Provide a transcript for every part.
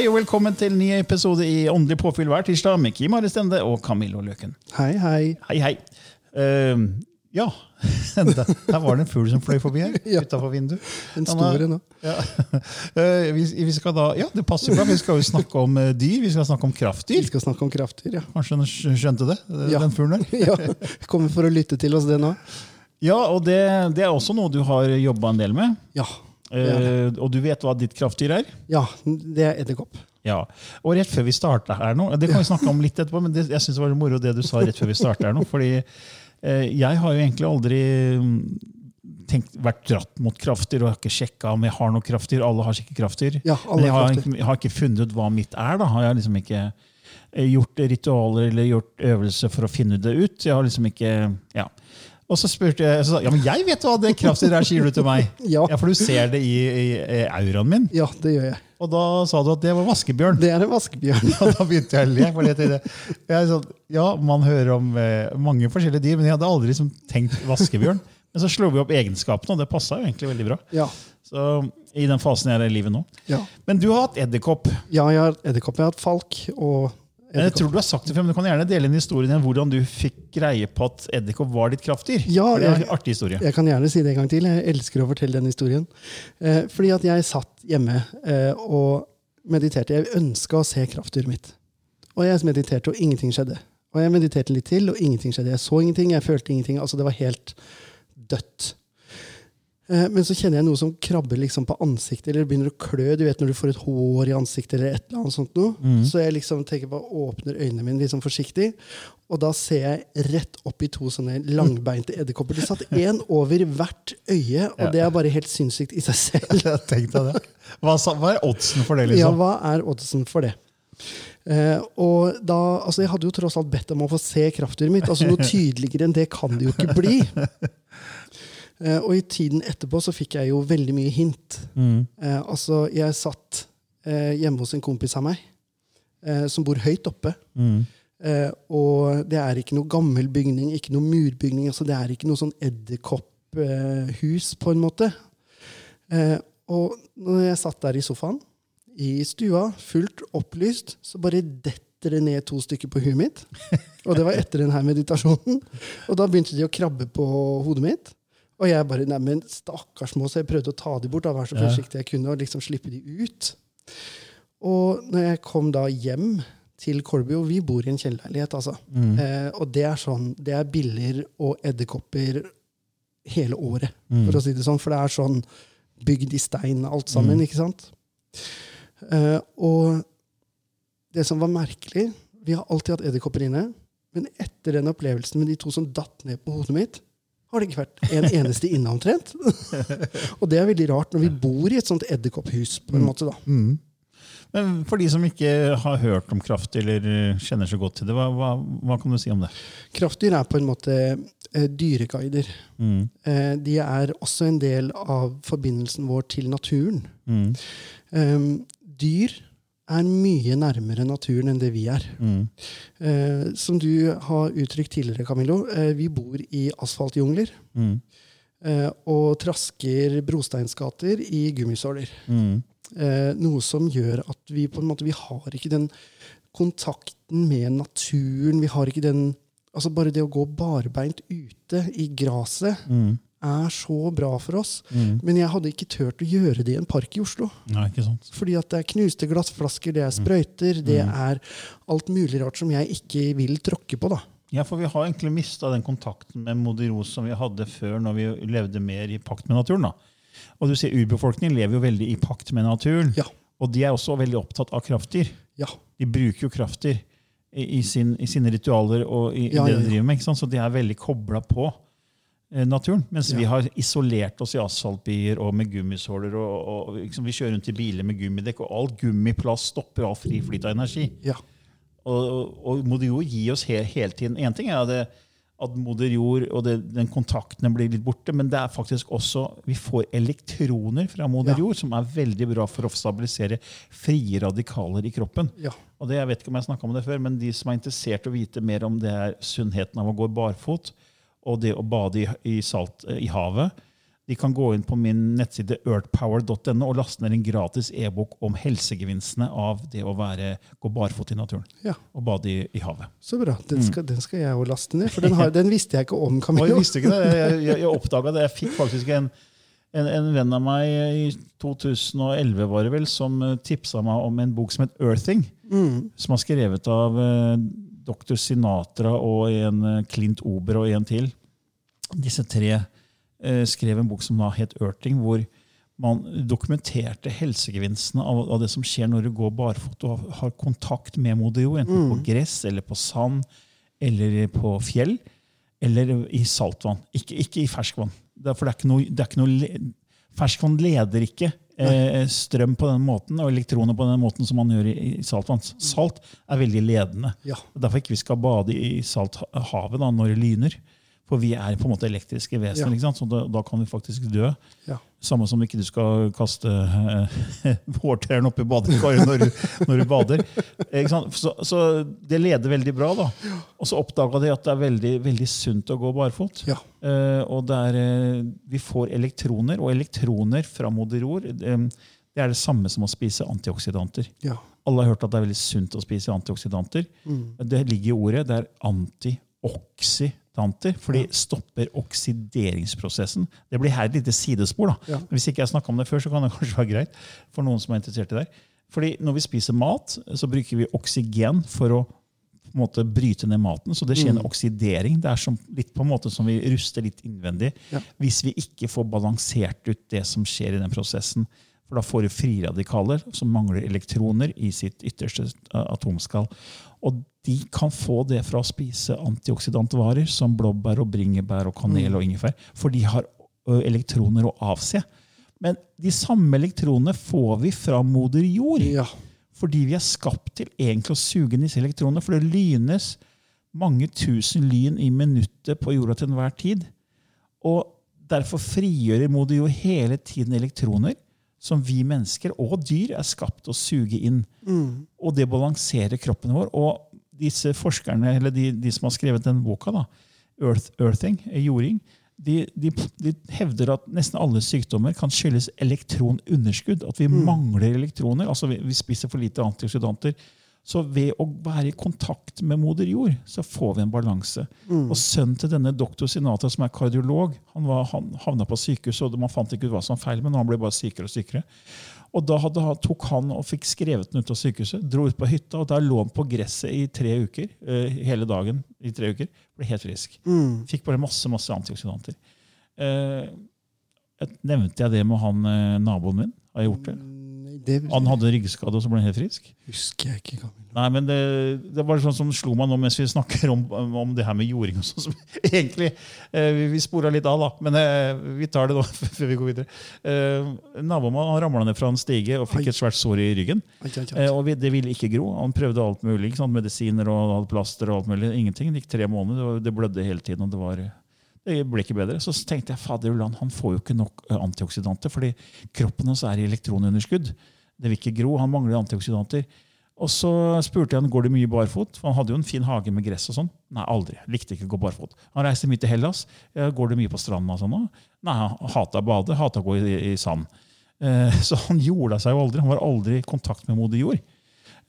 Hei og velkommen til ny episode i Åndelig påfyll hver tirsdag med Kim Are Stende og Camillo Løken. Hei, hei. Hei, hei. Uh, ja, der, var det en fugl som fløy forbi her, Ja. utafor vinduet. En stor en. Ja. uh, vi, vi skal da, ja, det passer bra. Vi skal jo snakke om uh, dyr. Vi skal snakke om kraftdyr. Vi skal snakke om kraftdyr, ja. Kanskje du skjønte det? eh, Ja. Den fuglen der? ja. Kommer for å lytte til oss, det nå. Ja, og det, det er også noe du har jobba en del med. Ja. Eh, og du vet hva ditt kraftdyr er? Ja, det er edderkopp. Ja. Og rett før vi starta her nå Det kan vi snakke om litt etterpå, men det, jeg synes det var moro det du sa rett før vi starta her nå. fordi eh, jeg har jo egentlig aldri mm, tenkt, vært dratt mot kraftdyr og har ikke sjekka om jeg har noe kraftdyr. Alle har sikkert kraftdyr. Ja, men jeg har jeg har ikke funnet ut hva mitt er. da. Har jeg liksom ikke eh, gjort ritualer eller gjort øvelser for å finne det ut. Jeg har liksom ikke, ja. Og så spurte jeg så, sa, ja, men jeg vet hva det kraftdyret er, sier du til meg. Ja. ja. For du ser det i, i, i auraen min. Ja, det gjør jeg. Og da sa du at det var vaskebjørn. Det er en vaskebjørn. Ja, da begynte jeg å le. for det. jeg sånn, ja, Man hører om eh, mange forskjellige dyr, men jeg hadde aldri liksom, tenkt vaskebjørn. Men så slo vi opp egenskapene, og det passa jo egentlig veldig bra. Ja. Så I den fasen jeg er i livet nå. Ja, Men du har hatt edderkopp. ja jeg har edderkopp. Jeg har hatt falk og Jeg tror. Du har sagt det før, men du kan gjerne dele inn historien om hvordan du fikk greie på at edderkopp var ditt kraftdyr. Ja, det er en artig historie. Jeg kan gjerne si det en gang til. Jeg elsker å fortelle den historien. Eh, fordi at jeg satt hjemme eh, og mediterte. Jeg ønska å se kraftdyret mitt. Og jeg mediterte, og ingenting skjedde. Og jeg mediterte litt til, og ingenting skjedde. Jeg så ingenting, jeg følte ingenting. Altså, det var helt dødt. Eh, Men så kjenner jeg noe som krabber liksom på ansiktet, eller begynner å klø. Du vet når du får et hår i ansiktet, eller et eller annet sånt noe. Så jeg liksom tenker på, åpner øynene mine sånn forsiktig, og da ser jeg rett opp i to sånne langbeinte edderkopper. Det satt én over hvert øye, og Ja. det er bare helt sinnssykt i seg selv. Jeg tenkte det. Hva, er oddsen for det? Ja, liksom? hva er oddsen for det? Uh, og da, altså Jeg hadde jo tross alt bedt om å få se kraftdyret mitt. altså Noe tydeligere enn det kan det jo ikke bli. Eh, og i tiden etterpå så fikk jeg jo veldig mye hint. Mm. Eh, altså, jeg satt eh, hjemme hos en kompis av meg, eh, som bor høyt oppe. Mm. Eh, og det er ikke noe gammel bygning, ikke noe murbygning. altså Det er ikke noe sånn edderkopphus, på en måte. Eh, og når jeg satt der i sofaen, i stua, fullt opplyst, så bare detter det ned to stykker på huet mitt. Og det var etter denne meditasjonen. Og da begynte de å krabbe på hodet mitt. Og jeg bare Neimen, stakkars må, så jeg prøvde å ta de bort. Da, være så forsiktig jeg kunne, og liksom slippe de ut. Og når jeg kom da hjem til Kolby, og vi bor i en kjellerleilighet, altså. Eh, og det er sånn, det er biller og edderkopper hele året, for å si det sånn. For det er sånn bygd i stein, alt sammen, ikke sant? Eh, og det som var merkelig Vi har alltid hatt edderkopper inne, men etter den opplevelsen med de to som datt ned på hodet mitt, har det ikke vært en eneste inne omtrent. og det er veldig rart når vi bor i et sånt edderkopphus, på en måte, da. Mm. Men for de som ikke har hørt om kraftdyr eller eh, kjenner så godt til det, hva, hva, hva kan du si om det? Kraftdyr er på en måte eh, dyreguider. Mm. Eh, de er også en del av forbindelsen vår til naturen. Mm. Um, dyr er mye nærmere naturen enn det vi er. Mm. Eh, som du har uttrykt tidligere, Camillo, eh, vi bor i asfaltjungler. Mm. Eh, og trasker brosteinsgater i gummisåler. Mm. Eh, noe som gjør at vi på en måte vi har ikke den kontakten med naturen. Vi har ikke den Altså Bare det å gå barbeint ute i gresset Mm. Er så bra for oss. Men jeg hadde ikke turt å gjøre det i en park i Oslo. Nei, ikke sant. Fordi at det er knuste glassflasker, det er sprøyter, det er alt mulig rart som jeg ikke vil tråkke på. da. Ja, for vi har egentlig mista den kontakten med Moder Ros som vi hadde før, når vi levde mer i pakt med naturen. da. Og du ser Urbefolkningen lever jo veldig i pakt med naturen. Ja. Og de er også veldig opptatt av kraftdyr. Ja. De bruker jo kraftdyr i, i, sin, i sine ritualer og i, i det de driver med. Så de er veldig kobla på naturen. Mens vi har isolert oss i asfaltbier og med gummisåler. Og, og liksom, Vi kjører rundt i biler med gummidekk, og all gummiplast stopper all fri flyt av energi. Ja. Og, og, Moder Jord gir oss he, hele tiden Én ting er det, at Moder Jord og det, den kontakten blir litt borte, men det er faktisk også vi får elektroner fra Moder Ja. Jord som er veldig bra for å stabilisere frie radikaler i kroppen. Ja. Og det, jeg vet ikke om jeg snakket om det før, men De som er interessert i å vite mer om det er sunnheten av å gå barfot og det å bade i, i salt eh, i havet, de kan gå inn på min nettside earthpower.no og laste ned en gratis e-bok om helsegevinstene av det å være, gå barfot i naturen ja. og bade i, i havet. Så bra. Den skal, den skal jeg jo laste ned, for den, har, den visste jeg ikke om. Og jeg visste ikke det. Jeg, jeg, jeg oppdaga det. Jeg fikk faktisk en, en, en venn av meg i 2011 var det vel, som tipsa meg om en bok som het 'Earthing'. Som var skrevet av eh, dr. Sinatra og en eh, Clint Ober og en til. Disse tre eh, skrev en bok som da het Ørting, hvor man dokumenterte helsegevinstene av, av det som skjer når du går barfot og har, kontakt med moder jord, enten på gress eller på sand eller på fjell eller i saltvann. Ikke, ikke i ferskvann. Det er, for det er ikke noe, det er ikke noe ferskvann leder ikke eh, strøm på den måten og elektroner på den måten som man gjør i, i saltvann. Salt er veldig ledende. Ja. Derfor ikke vi skal bade i salthavet da, når det lyner. For vi er på en måte elektriske vesener, Ja. så da, da kan vi faktisk dø. Ja. Samme som ikke du skal kaste eh, hårtærne oppi badekaret når, når du bader. Så, så det leder veldig bra. da. Og så oppdaga de at det er veldig, veldig sunt å gå barfot. Ja. Eh, og det er, eh, vi får elektroner, og elektroner fra moder jord eh, det er det samme som å spise antioksidanter. Ja. Alle har hørt at det er veldig sunt å spise antioksidanter. Det ligger i ordet. Det er antioksidanter, for de stopper oksideringsprosessen. Det blir her et lite sidespor. da. Ja. Hvis ikke jeg snakka om det før, så kan det kanskje være greit for noen som er interessert i det. Fordi når vi spiser mat, så bruker vi oksygen for å på en måte bryte ned maten. Så det skjer en oksidering. Det er som, litt på en måte som vi ruster litt innvendig. Ja. Hvis vi ikke får balansert ut det som skjer i den prosessen. For da får du friradikaler som mangler elektroner i sitt ytterste atomskall. Og de kan få det fra å spise antioksidantvarer som blåbær, og bringebær, og kanel og ingefær. For de har elektroner å avse. Men de samme elektronene får vi fra moder jord. Ja. Fordi vi er skapt til egentlig å suge inn disse elektronene. For det lynes mange tusen lyn i minuttet på jorda til enhver tid. Og derfor frigjør moder jord hele tiden elektroner som vi mennesker og dyr er skapt å suge inn. Og det balanserer kroppen vår. Og disse forskerne, eller de, de som har skrevet den boka, da, Earth, Earthing, eh, jording, de, de, de hevder at nesten alle sykdommer kan skyldes elektronunderskudd. At vi mangler elektroner. altså vi, vi spiser for lite antioksidanter. Så ved å være i kontakt med moder jord, så får vi en balanse. Og sønnen til denne doktor Sinata, som er kardiolog, han, var, han havna på sykehus, og man fant ikke ut hva som var feil, men han ble bare sykere og sykere. Og da hadde, han- tok han og fikk skrevet den ut av sykehuset, dro ut på hytta, og der lå han på gresset i tre uker. eh, hele dagen i tre uker. Ble helt frisk. Fikk bare masse masse antioksidanter. Eh, nevnte jeg det med han eh, naboen min? Har jeg gjort det? Det Han hadde ryggskade, og så ble han helt frisk? husker jeg ikke. Camilla. Nei, men det, det var sånn som slo meg nå mens vi snakker om, om det her med jording. og sånn egentlig, eh, Vi, vi spora litt av, da, men eh, vi tar det nå før vi går videre. Eh, Nabomannen ramla ned fra en stige og fikk et svært sår i ryggen. Ai, ai, ai. Og vi, Det ville ikke gro. Han prøvde alt mulig. Medisiner og plaster og alt mulig. Ingenting. Det gikk tre måneder, og det blødde hele tiden. og det var... Det ble ikke bedre. Så tenkte jeg fader Ulland, han får jo ikke nok eh, antioksidanter, fordi kroppen hans er i elektronunderskudd. Det vil ikke gro. Han mangler antioksidanter. Og så spurte jeg han går det mye barfot. For han hadde jo en fin hage med gress. og sånn. Nei, aldri. Likte ikke å gå barfot. Han reiste mye til Hellas. Går det mye på stranda? og sånn? Nei, han hata å bade, hata å gå i, i sand. Eh, så han jorda seg jo aldri. Han var aldri i kontakt med moder jord.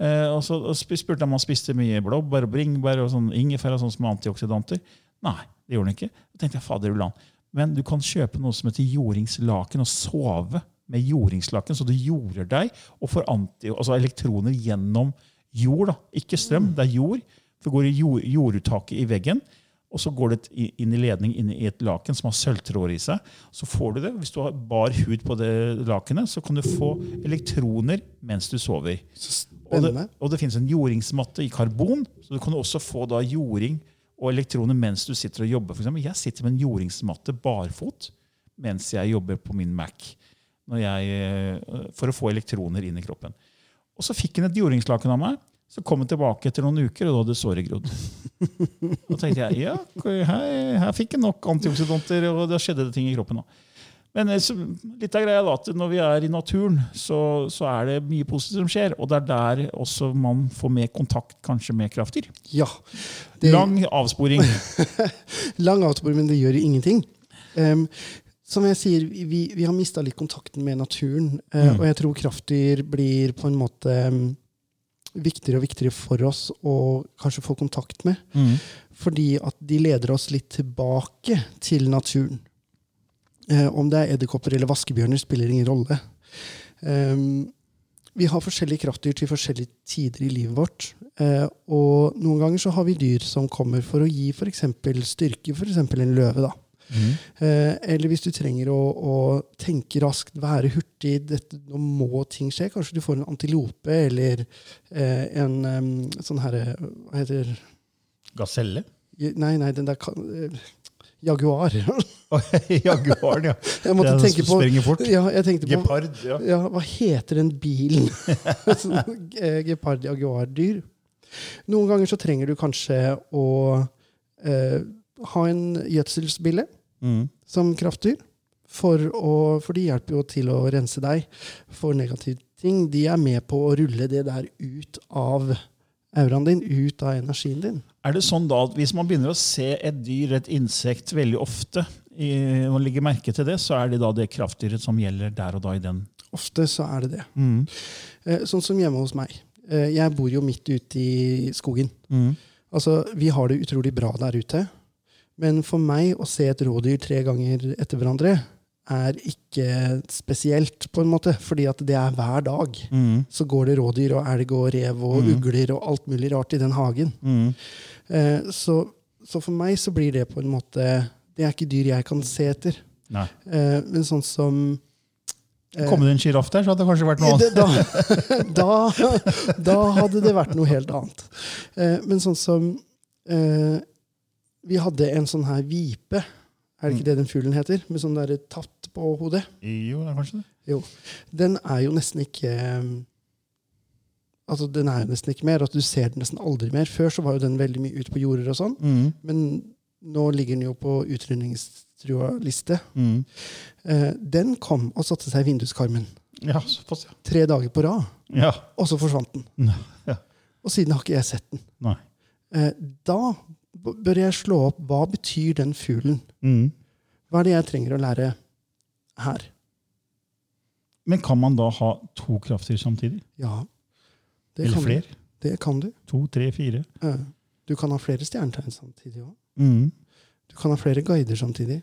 Eh, og så spurte jeg om han spiste mye blåbær og bringebær og sånn ingefær og sånn som er antioksidanter. Nei, det gjorde den ikke. Da tenkte jeg, fader ulan. Men du kan kjøpe noe som heter jordingslaken, og sove med jordingslaken, så du jorder deg og får anti, altså elektroner gjennom jord. da. Ikke strøm, det er jord. For det går i jord, jorduttaket i veggen. Og så går det inn i ledning inn i et laken som har sølvtråder i seg. Så får du det. Hvis du har bar hud på det lakenet, så kan du få elektroner mens du sover. Og det, og det finnes en jordingsmatte i karbon, så du kan også få da jording og elektroner mens du sitter og jobber. For eksempel, jeg sitter med en jordingsmatte barfot mens jeg jobber på min Mac jeg, eh, for å få elektroner inn i kroppen. Og så fikk han et jordingslaken av meg. Så kom han tilbake etter noen uker, og da hadde såret grodd. Da tenkte jeg ja, her, her fikk jeg nok antioksidanter, og da skjedde det ting i kroppen. da. Men eh, litt av greia er da at når vi er i naturen, så, så er det mye positivt som skjer. Og det er der også man får mer kontakt kanskje med krafter. Ja. Det, Lang avsporing. lang avsporing, men det gjør ingenting. Um, som jeg sier, vi, vi har mista litt kontakten med naturen. Uh, Mm. Og jeg tror kraftdyr blir på en måte um, viktigere og viktigere for oss å kanskje få kontakt med. Mm. Fordi at de leder oss litt tilbake til naturen. Eh, om det er edderkopper eller vaskebjørner, spiller ingen rolle. Em, vi har forskjellige kraftdyr til forskjellige tider i livet vårt. Eh, og noen ganger så har vi dyr som kommer for å gi f.eks. styrke, f.eks. en løve. da. Mm. Eller hvis du trenger å, å tenke raskt, være hurtig, dette, nå må ting skje. Kanskje du får en antilope eller eh, en um, sånn herre Hva heter Gaselle? Nei, nei, den der Jaguar. Jaguaren, ja. Jeg måtte Det er tenke som på springer fort. Ja, jeg tenkte på Gepard. Ja. ja, Hva heter den bilen? Sånn, eh, Gepard jaguar-dyr. Noen ganger så trenger du kanskje å eh, ha en gjødselsbille Mm. som kraftdyr. For, å, for de hjelper jo til å rense deg for negative ting. De er med på å rulle det der ut av auraen din, ut av energien din. Er det sånn da at hvis man begynner å se et dyr, et insekt, veldig ofte, i, og legger merke til det, så er det da det kraftdyret som gjelder der og da i den? Ofte så er det det. Mm. Eh, sånn som hjemme hos meg. Eh, jeg bor jo midt ute i skogen. Mm. Altså, Vi har det utrolig bra der ute. Men for meg å se et rådyr tre ganger etter hverandre er ikke spesielt, på en måte. Fordi at det er hver dag. Mm. Så går det rådyr og elg og rev og Mm. ugler og alt mulig rart i den hagen. Mm. Eh, så, så for meg så blir det på en måte Det er ikke dyr jeg kan se etter. Nei. Eh, men sånn som eh, Kom det en sjiraff der, så hadde det kanskje vært noe annet. da, da, da hadde det vært noe helt annet. Eh, men sånn som eh, Vi hadde en sånn her vipe. Er det ikke det den fuglen heter? Med sånn der tatt på hodet. Jo, det er kanskje det. Jo. Den er jo nesten ikke eh, Altså, den er jo nesten ikke mer. At du ser den nesten aldri mer. Før så var jo den veldig mye ute på jorder og sånn. Mm. Men nå ligger den jo på utrydningstrua liste. Mm. Eh, den kom og satte seg i vinduskarmen. Ja, såpass, ja. Tre dager på rad. ja. Og så forsvant den. Ja. Og siden har ikke jeg sett den. Nei. Eh, da bør jeg slå opp hva betyr den fuglen. Mm. Hva er det jeg trenger å lære her? Men kan man da ha to krafter samtidig? Ja, det Eller flere? Det kan du. To, tre, fire? Eh, du kan ha flere stjernetegn samtidig òg. Mm. Du kan ha flere guider samtidig.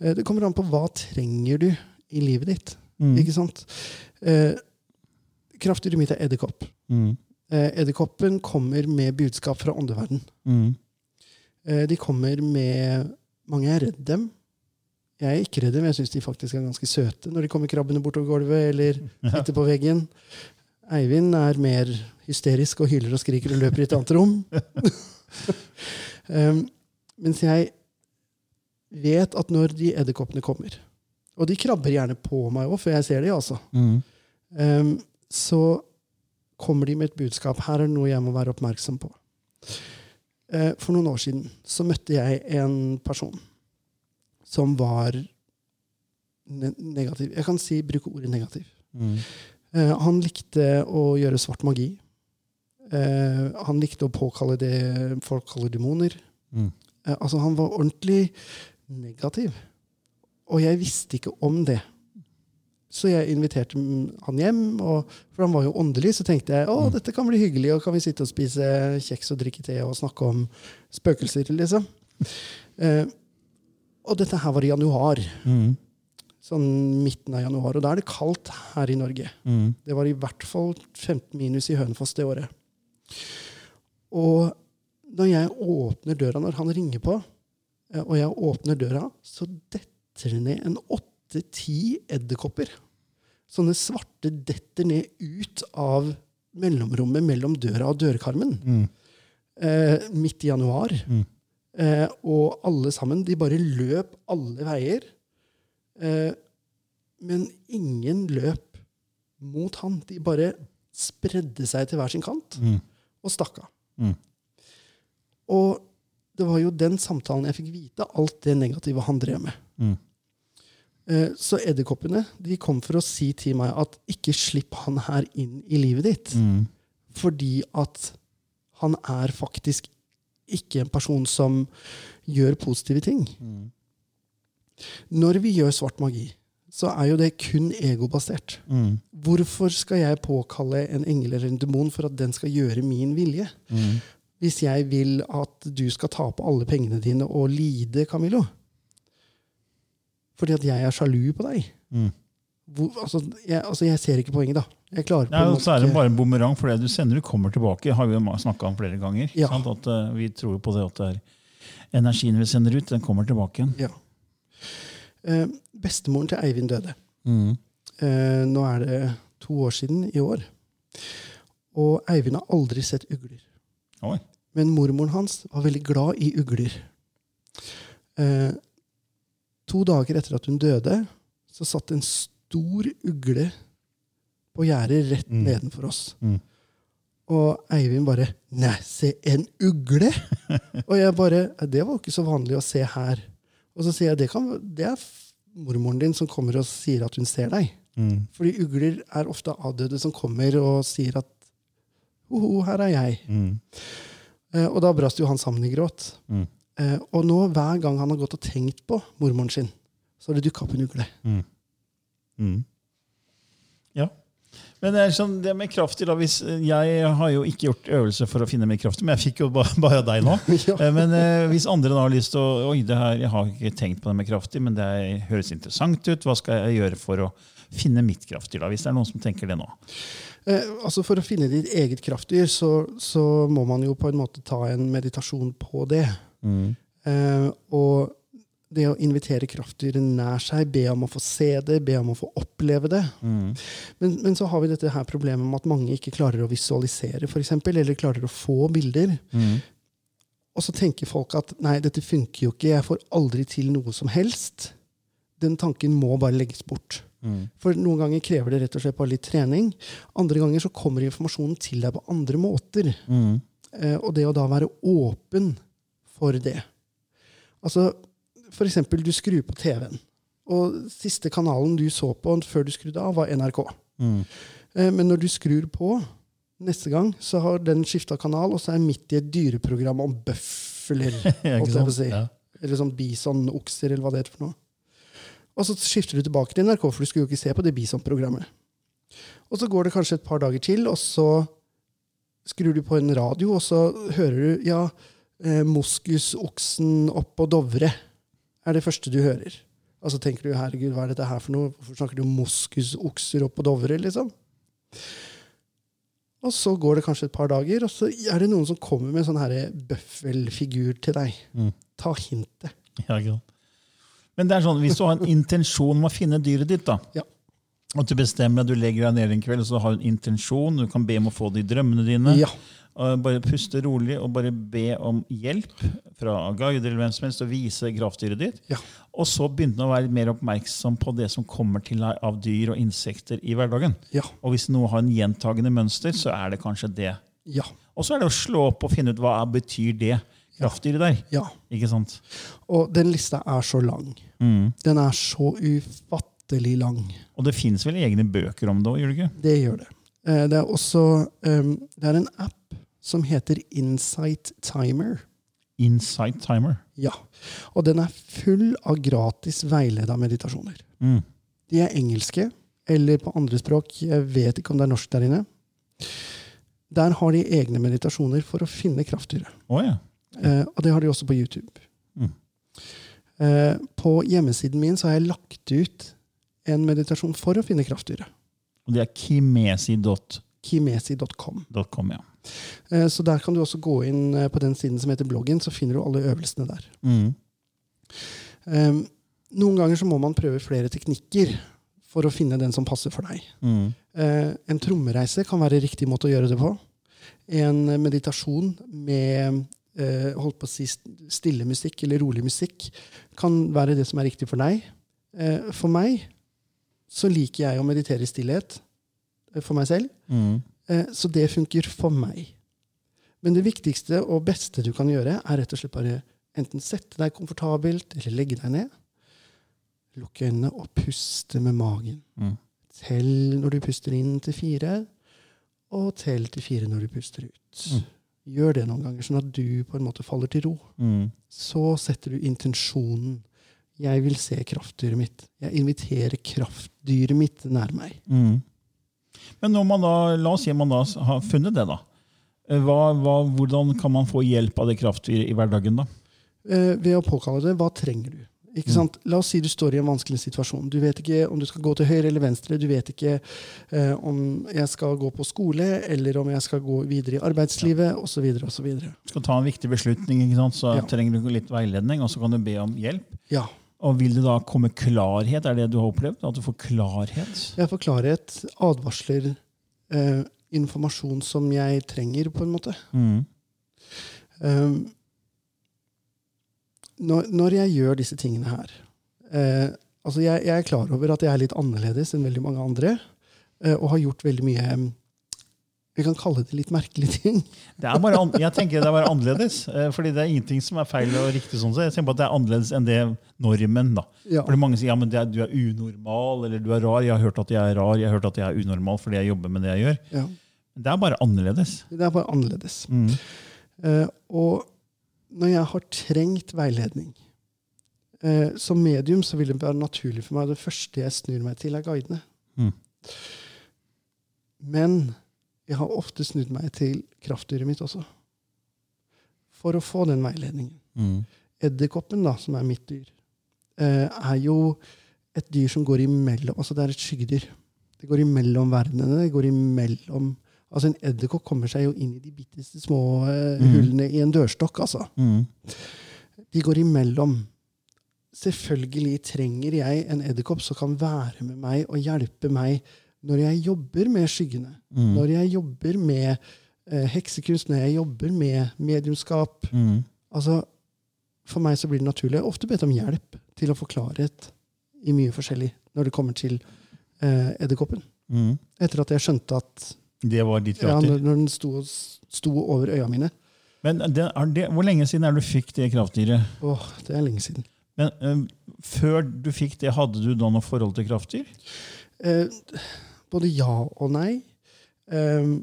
Eh, det kommer an på hva trenger du i livet ditt. Mm. Ikke sant? Eh, kraftig remitt er edderkopp. Mm. Eh, Edderkoppen kommer med budskap fra åndeverden. Mm. Eh, de kommer med Mange er redd dem. Jeg er ikke redd dem, jeg syns de faktisk er ganske søte når de kommer krabbende bortover gulvet eller sitter på veggen. Eivind er mer hysterisk og hyler og skriker og løper i et annet rom. um, mens jeg vet at når de edderkoppene kommer Og de krabber gjerne på meg òg, før jeg ser de, altså. Mm. Um, så kommer de med et budskap. Her er det noe jeg må være oppmerksom på. Uh, for noen år siden så møtte jeg en person som var ne negativ. Jeg kan si, bruke ordet negativ. Mm. Uh, han likte å gjøre svart magi. Uh, han likte å påkalle det folk kaller demoner. Mm. Eh, altså, han var ordentlig negativ. Og jeg visste ikke om det Så jeg inviterte han hjem, og, for han var jo åndelig. Så tenkte jeg å, dette kan bli hyggelig, og kan vi sitte og spise kjeks og drikke te og snakke om spøkelser, liksom. Eh, og dette her var i januar. Mm. Sånn midten av januar. Og da er det kaldt her i Norge. Mm. Det var i hvert fall 15 minus i Hønefoss det året. Og når jeg åpner døra når han ringer på, eh, og jeg åpner døra, så detter det ned en åtte-ti edderkopper. Sånne svarte detter ned ut av mellomrommet mellom døra og dørkarmen. Mm. Eh, midt i januar. Mm. Eh, og alle sammen, de bare løp alle veier. Eh, men ingen løp mot han. De bare spredde seg til hver sin kant Mm. og stakk av. Og det var jo den samtalen jeg fikk vite alt det negative han drev med. Mm. Eh, Så edderkoppene de kom for å si til meg at ikke slipp han her inn i livet ditt. Mm. Fordi at han er faktisk ikke en person som gjør positive ting. Mm. Når vi gjør svart magi, så er jo det kun egobasert. Mm. Hvorfor skal jeg påkalle en engel eller en demon for at den skal gjøre min vilje? Mm. Hvis jeg vil at du skal tape alle pengene dine og lide, Camillo? Fordi at jeg er sjalu på deg? Mm. Hvor, altså, jeg, altså, jeg ser ikke poenget, da. Jeg klarer og så er det bare en bumerang, for det du sender, du kommer tilbake. har vi jo snakka om flere ganger. Ja. Sant? At uh, Vi tror jo på det at det er energien vi sender ut, den kommer tilbake igjen. Ja. Uh, bestemoren til Eivind døde. Mm. Uh, nå er det to år siden i år. Og Eivind har aldri sett ugler. Oi. Men mormoren hans var veldig glad i ugler. Eh, to dager etter at hun døde, så satt en stor ugle på gjerdet rett Mm. nedenfor oss. Mm. Og Eivind bare 'Nei, se, en ugle!' og jeg bare 'Det var ikke så vanlig å se her'. Og så sier jeg det, kan, det er mormoren din som kommer og sier at hun ser deg. Mm. Fordi ugler er ofte avdøde som kommer og sier at 'Hoho, her er jeg'. Mm. Eh, og da brast jo han sammen i gråt. Mm. Eh, og nå, hver gang han har gått og tenkt på mormoren sin, så har det dukka opp en ugle. Mm. Mm. Ja. Men det er sånn, det med kraftig da, hvis, Jeg har jo ikke gjort øvelse for å finne mer kraftig, men jeg fikk jo bare, bare deg nå. Ja. Eh, Men eh, hvis andre da har lyst til å Oi, det her, jeg har ikke tenkt på det med kraftig, men det er, høres interessant ut. Hva skal jeg gjøre for å finne mitt kraftig? da, Hvis det er noen som tenker det nå. Eh, altså For å finne ditt eget kraftdyr, så, så må man jo på en måte ta en meditasjon på det. Eh, og det å invitere kraftdyret nær seg, be om å få se det, be om å få oppleve det. Mm. Men, men så har vi dette her problemet med at mange ikke klarer å visualisere, for eksempel, eller klarer å få bilder. Mm. Og så tenker folk at nei, dette funker jo ikke, jeg får aldri til noe som helst. Den tanken må bare legges bort. Mm. For noen ganger krever det rett og slett bare litt trening. Andre ganger så kommer informasjonen til deg på andre måter. Mm. Eh, og det å da være åpen for det. Altså, for eksempel, du skrur på TV-en. Og siste kanalen du så på før du skrudde av, var NRK. Mm. Eh, men når du skrur på neste gang, så har den skifta kanal, og så er midt i et dyreprogram om bøfler. Ja, jeg si. Ja. Eller sånn bisonokser, eller hva det heter for noe. Og så skifter du tilbake til NRK, for du skulle jo ikke se på det bisonprogrammet. Og så går det kanskje et par dager til, og så skrur du på en radio, og så hører du ja, eh, moskusoksen oppå Dovre er det første du hører. Og så tenker du herregud, hva er dette her for noe? Hvorfor snakker du om moskusokser oppå Dovre? liksom? Og så går det kanskje et par dager, og så er det noen som kommer med en sånn bøffelfigur til deg. Mm. Ta hintet. Ja, sant. Men det er sånn, hvis du har en intensjon om å finne dyret ditt, da, Ja. og du bestemmer at du legger deg ned en kveld og så har du en intensjon, du kan be om å få det i drømmene dine, Ja. bare puste rolig og bare be om hjelp fra guider eller hvem som helst og vise kraftdyret ditt. Ja. Og så begynne å være mer oppmerksom på det som kommer til deg av dyr og insekter i hverdagen. Ja. Og hvis noe har en gjentagende mønster, så er det kanskje det. Ja. Og så er det å slå opp og finne ut hva betyr det kraftdyret der. ja. Ikke sant? Og den lista er så lang. Mm. Den er så ufattelig lang. Og det fins vel egne bøker om det òg, gjør det ikke? Det gjør det. Eh, Det er også um, det er en app som heter Insight Timer. Insight Timer. Ja. Og den er full av gratis veileda meditasjoner. Mm. De er engelske. eller på andre språk. Jeg vet ikke om det er norsk der inne. Der har de egne meditasjoner for å finne kraftdyret. Oh, ja. Eh, og det har de også på YouTube. Mm. Eh, på hjemmesiden min så har jeg lagt ut en meditasjon for å finne kraftdyret. Og det er kimesi.com. Kimesi.com. ja. Eh, så der kan du også gå inn eh, på den siden som heter bloggen, så finner du alle øvelsene der. Mm. Eh, noen ganger så må man prøve flere teknikker for å finne den som passer for deg. Mm. Eh, en trommereise kan være riktig måte å gjøre det på. En meditasjon med eh, holdt på å si stille musikk eller rolig musikk kan være det som er riktig for deg. Eh, for meg så liker jeg å meditere i stillhet eh, for meg selv. Mm. Eh, Så det funker for meg. Men det viktigste og beste du kan gjøre, er rett og slett bare enten sette deg komfortabelt eller legge deg ned. Lukke øynene og puste med magen. Mm. Tell når du puster inn til fire, og tell til fire når du puster ut. Mm. Gjør det noen ganger, sånn at du på en måte faller til ro. Mm. Så setter du intensjonen. Jeg vil se kraftdyret mitt. Jeg inviterer kraftdyret mitt nær meg. Mm. Men når man da, la oss si man da har funnet det, da. Eh, Hva, hva, hvordan kan man få hjelp av det kraftdyret i hverdagen, da? eh, ved å påkalle det hva trenger du. Ikke sant? La oss si du står i en vanskelig situasjon. Du vet ikke om du skal gå til høyre eller venstre. Du vet ikke eh, om jeg skal gå på skole, eller om jeg skal gå videre i arbeidslivet, osv. osv. Skal ta en viktig beslutning, ikke sant? så Ja. trenger du litt veiledning, og så kan du be om hjelp. Ja. Og vil det da komme klarhet? Er det du har opplevd? At du får klarhet? Jeg får klarhet, advarsler, eh, informasjon som jeg trenger, på en måte. Mm. Um, når, når jeg gjør disse tingene her eh, altså jeg, jeg er klar over at jeg er litt annerledes enn veldig mange andre, eh, og har gjort veldig mye Vi kan kalle det litt merkelige ting. Det er bare, jeg tenker det er bare annerledes. eh, fordi det er ingenting som er feil og riktig. sånn, så Jeg tenker på at det er annerledes enn det normen. da. Ja. Fordi Mange sier ja, men er, du er unormal eller du er rar. Jeg har hørt at jeg er rar, jeg har hørt at jeg er unormal fordi jeg jobber med det jeg gjør. Ja. Det er bare annerledes. Det er bare annerledes. Mm. Eh, og når jeg har trengt veiledning eh, Som medium så vil det være naturlig for meg det første jeg snur meg til, er guidene. Mm. Men jeg har ofte snudd meg til kraftdyret mitt også. For å få den veiledningen. Mm. Edderkoppen, da, som er mitt dyr, eh, er jo et dyr som går imellom Altså det er et skyggedyr. Det går imellom verdenene. Det går imellom Altså En edderkopp kommer seg jo inn i de bitteste små eh, Mm. hullene i en dørstokk. altså. Mm. De går imellom. Selvfølgelig trenger jeg en edderkopp som kan være med meg og hjelpe meg når jeg jobber med skyggene. Mm. Når jeg jobber med eh, heksekunst, når jeg jobber med mediumskap. Mm. Altså, For meg så blir det naturlig. Jeg har ofte bedt om hjelp til å få klarhet i mye forskjellig når det kommer til eh, edderkoppen. Mm. Etter at jeg skjønte at Det var ditt kraftdyr. Ja, når den sto, sto over øya mine Men det, er det, hvor lenge siden er du fikk det kraftdyret? Åh, det er lenge siden. Men eh, Før du fikk det, hadde du da noe forhold til kraftdyr? Eh, både ja og nei. Eh,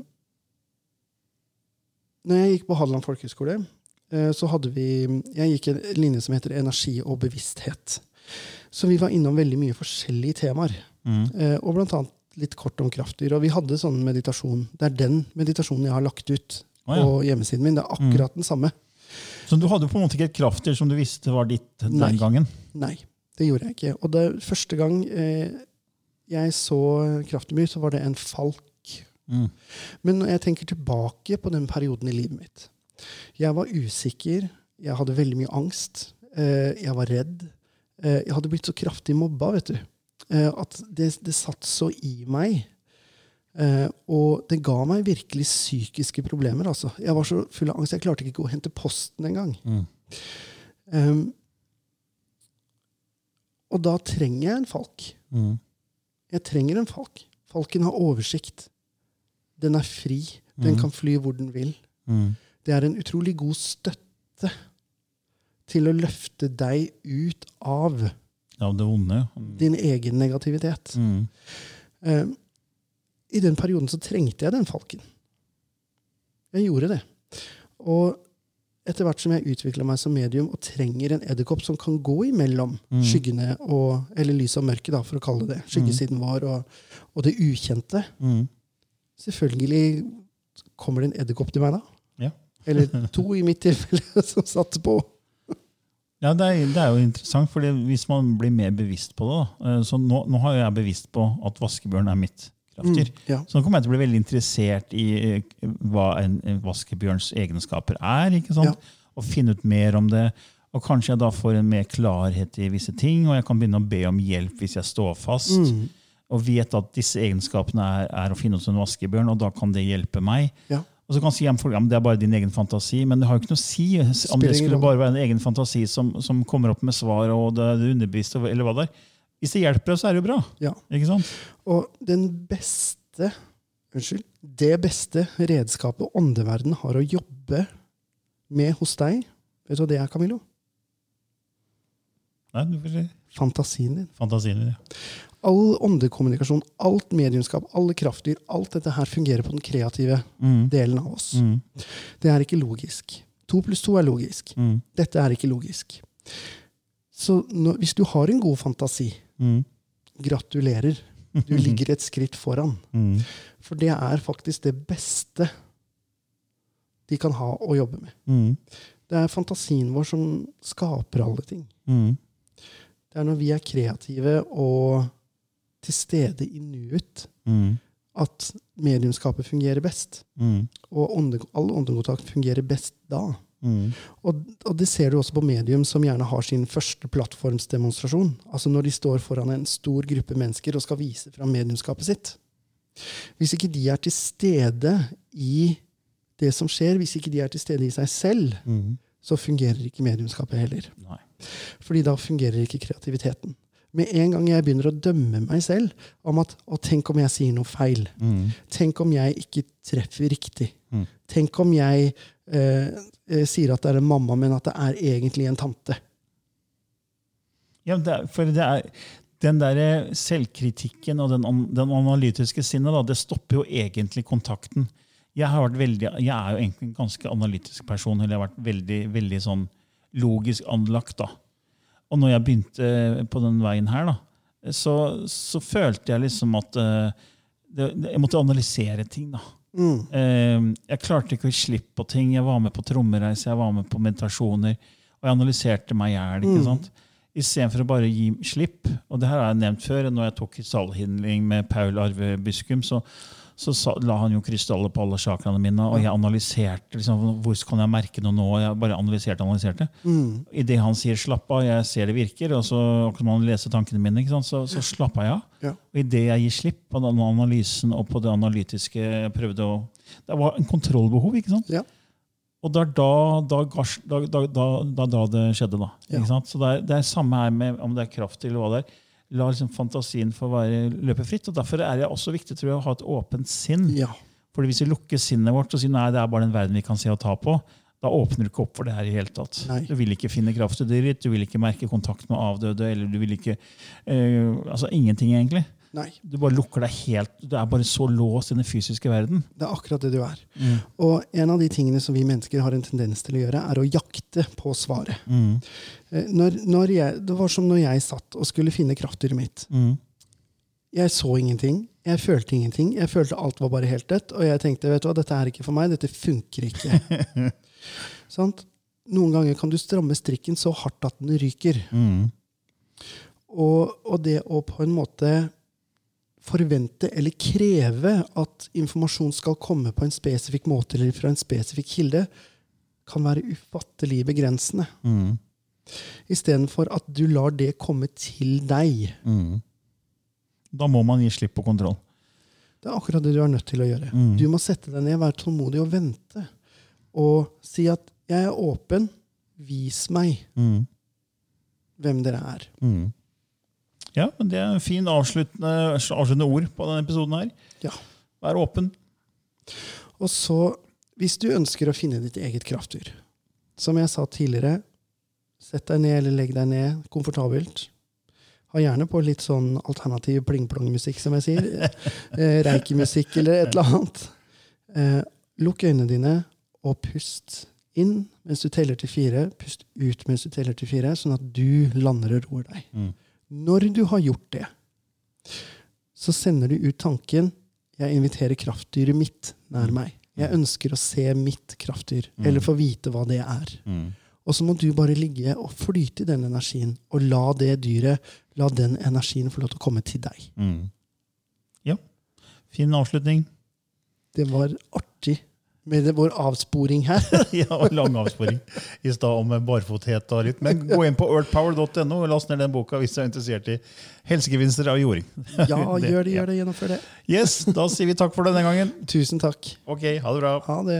når jeg gikk på Hadeland folkehøgskole, eh, så hadde vi Jeg gikk en linje som heter energi og bevissthet. Så vi var innom veldig mye forskjellige temaer. Mm. Eh, og blant annet litt kort om kraftdyr. Og vi hadde sånn meditasjon. Det er den meditasjonen jeg har lagt ut ah, ja. på hjemmesiden min. Det er akkurat den samme. Så du hadde på en måte ikke et kraftdyr som du visste var ditt den Nei. gangen? Nei, det gjorde jeg ikke. Og det første gang eh, jeg så kraften min, så var det en falk. Mm. Men når jeg tenker tilbake på den perioden i livet mitt Jeg var usikker, jeg hadde veldig mye angst, eh, jeg var redd. Eh, jeg hadde blitt så kraftig mobba, vet du. Eh, at det, det satt så i meg. Eh, og det ga meg virkelig psykiske problemer. Altså. Jeg var så full av angst. Jeg klarte ikke å hente posten engang. Mm. Um, og da trenger jeg en falk. Mm. Jeg trenger en falk. Falken har oversikt. Den er fri. Den mm. kan fly hvor den vil. Mm. Det er en utrolig god støtte til å løfte deg ut av Ja, det vonde. Mm. din egen negativitet. Mm. Um, I den perioden så trengte jeg den falken. Jeg gjorde det. Og etter hvert som jeg utvikler meg som medium og trenger en edderkopp som kan gå imellom Mm. skyggene og Eller lyset og mørket, da, for å kalle det. Skyggesiden vår og, og det ukjente. Mm. Selvfølgelig kommer det en edderkopp til meg da. Ja. Eller to, i mitt tilfelle, som satte på. Ja, det er, det er jo interessant, fordi hvis man blir mer bevisst på det da, eh, Så nå, nå har jeg bevisst på at vaskebjørn er mitt kraftdyr. Mm, ja. Så nå kommer jeg til å bli veldig interessert i eh, hva en en vaskebjørns egenskaper er. ikke sant? Ja. Og finne ut mer om det. Og kanskje jeg da får en mer klarhet i visse ting, og jeg kan begynne å be om hjelp hvis jeg står fast. Mm. Og vet at disse egenskapene er, er å finne hos en vaskebjørn, og da kan det hjelpe meg. Ja. Og så kan si at ja, men det er bare din egen fantasi, men det har jo ikke noe å si om det skulle bare være en egen fantasi som, som kommer opp med svar, og det er underbevist, eller hva det er. Hvis det hjelper så er det jo bra. Ja. Ikke sant? Og den beste Unnskyld. Det beste redskapet åndeverden har å jobbe med hos deg, vet du hva det er, Camillo? Nei, du får si Fantasien din. fantasien din. Ja. All åndekommunikasjon, alt mediumskap, alle kraftdyr, alt dette her fungerer på den kreative Mm. delen av oss. Mm. Det er ikke logisk. To pluss to er logisk. Mm. Dette er ikke logisk. Så når, hvis du har en god fantasi, Mm. gratulerer. Du ligger et skritt foran. Mm. For det er faktisk det beste de kan ha å jobbe med. Mm. Det er fantasien vår som skaper alle ting. Det er når vi er kreative og til stede i nuet, Mm. at mediumskapet fungerer best. Mm. Og ånde, all åndekontakt fungerer best da. Mm. Og, og det ser du også på medium som gjerne har sin første plattformsdemonstrasjon. Altså når de står foran en stor gruppe mennesker og skal vise fram mediumskapet sitt. Hvis ikke de er til stede i det som skjer, hvis ikke de er til stede i seg selv, Mm. så fungerer ikke mediumskapet heller. Nei. Fordi da fungerer ikke kreativiteten. Med en gang jeg begynner å dømme meg selv om at å, tenk om jeg sier noe feil. Mm. Tenk om jeg ikke treffer riktig. Mm. Tenk om jeg eh, eh, sier at det er en mamma, men at det er egentlig en tante. Ja, det er, for det er den der selvkritikken og den, den analytiske sinnet, da, det stopper jo egentlig kontakten. Jeg, har vært veldig, jeg er jo egentlig en ganske analytisk person, eller jeg har vært veldig, veldig sånn logisk anlagt. da. Og når jeg begynte på den veien her, da, så, så følte jeg liksom at uh, det, jeg måtte analysere ting. da. Mm. Uh, jeg klarte ikke å gi slipp på ting. Jeg var med på trommereise, jeg var med på meditasjoner. Og jeg analyserte meg i hjel. Mm. Istedenfor å bare gi slipp. Og det her har jeg nevnt før. Når jeg tok krystallhindring med Paul Arve Byskum, så, så sa, la han jo krystaller på alle chakraene mine. Og jeg analyserte liksom, hvor kan jeg merke noe nå. Jeg bare analyserte analyserte. Mm. Idet han sier 'slapp av', jeg ser det virker, og så kan man han leser tankene mine? Så, så slappa jeg av. Ja. Og idet jeg gir slipp på den analysen og på det analytiske prøvde å, Det var en kontrollbehov. ikke sant? Ja. Og det er da, da, da, da, da, da, da det skjedde. da. Ja. Så det er, det er samme her med om det er kraft eller hva det er. La liksom fantasien få være løpe fritt. og Derfor er det også viktig tror jeg, å ha et åpent sinn. ja. Fordi Hvis vi lukker sinnet vårt og sier nei, det er bare den verden vi kan se og ta på, da åpner du ikke opp for det her i hele tatt. Nei. Du vil ikke finne kraft i dyret ditt, du vil ikke merke kontakt med avdøde, eller du vil ikke uh, Altså ingenting, egentlig. Nei. Du bare lukker deg helt Du er bare så låst i den fysiske verden. Det er akkurat det du er. Og en av de tingene som vi mennesker har en tendens til å gjøre, er å jakte på svaret. Mm. Eh, Når, når jeg, det var som når jeg satt og skulle finne kraftdyret mitt. Mm. Jeg så ingenting. Jeg følte ingenting. Jeg følte alt var bare helt dødt. Og jeg tenkte vet du hva, dette er ikke for meg. Dette funker ikke. Sant? Noen ganger kan du stramme strikken så hardt at den ryker. Mm. Og, og det å på en måte forvente eller kreve at informasjon skal komme på en spesifikk måte eller fra en spesifikk kilde, kan være ufattelig begrensende. Mm. Istedenfor at du lar det komme til deg. Mm. Da må man gi slipp på kontroll. Det er akkurat det du er nødt til å gjøre. Mm. Du må sette deg ned, være tålmodig og vente. Og si at 'jeg er åpen, vis meg Mm. hvem dere er'. Mm. Ja, men Det er en fin avsluttende, avsluttende ord på denne episoden. her. Ja. Vær åpen. Og så, hvis du ønsker å finne ditt eget kraftdyr, som jeg sa tidligere, sett deg ned eller legg deg ned komfortabelt. Ha gjerne på litt sånn alternativ pling-plong-musikk, som jeg sier. Reikemusikk Reiki-musikk eller et eller annet. Eh, lukk øynene dine og pust inn mens du teller til fire, pust ut mens du teller til fire, sånn at du lander og roer deg. Mm. Når du har gjort det, så sender du ut tanken jeg inviterer kraftdyret mitt nær meg. Jeg ønsker å se mitt kraftdyr, eller få vite hva det er. Mm. Og så må du bare ligge og flyte i den energien, og la det dyret, la den energien få lov til å komme til deg. Mm. Ja. Fin avslutning. Det var artig med vår avsporing her. ja, lang avsporing i stad om barfothet og litt. Men gå inn på earthpower.no og last ned den boka hvis du er interessert i helsegevinster av jording. Ja, gjør det, gjør det, gjennomfør det. Yes, da sier vi takk for det denne gangen. Tusen takk. Ok, ha det bra. Ha det.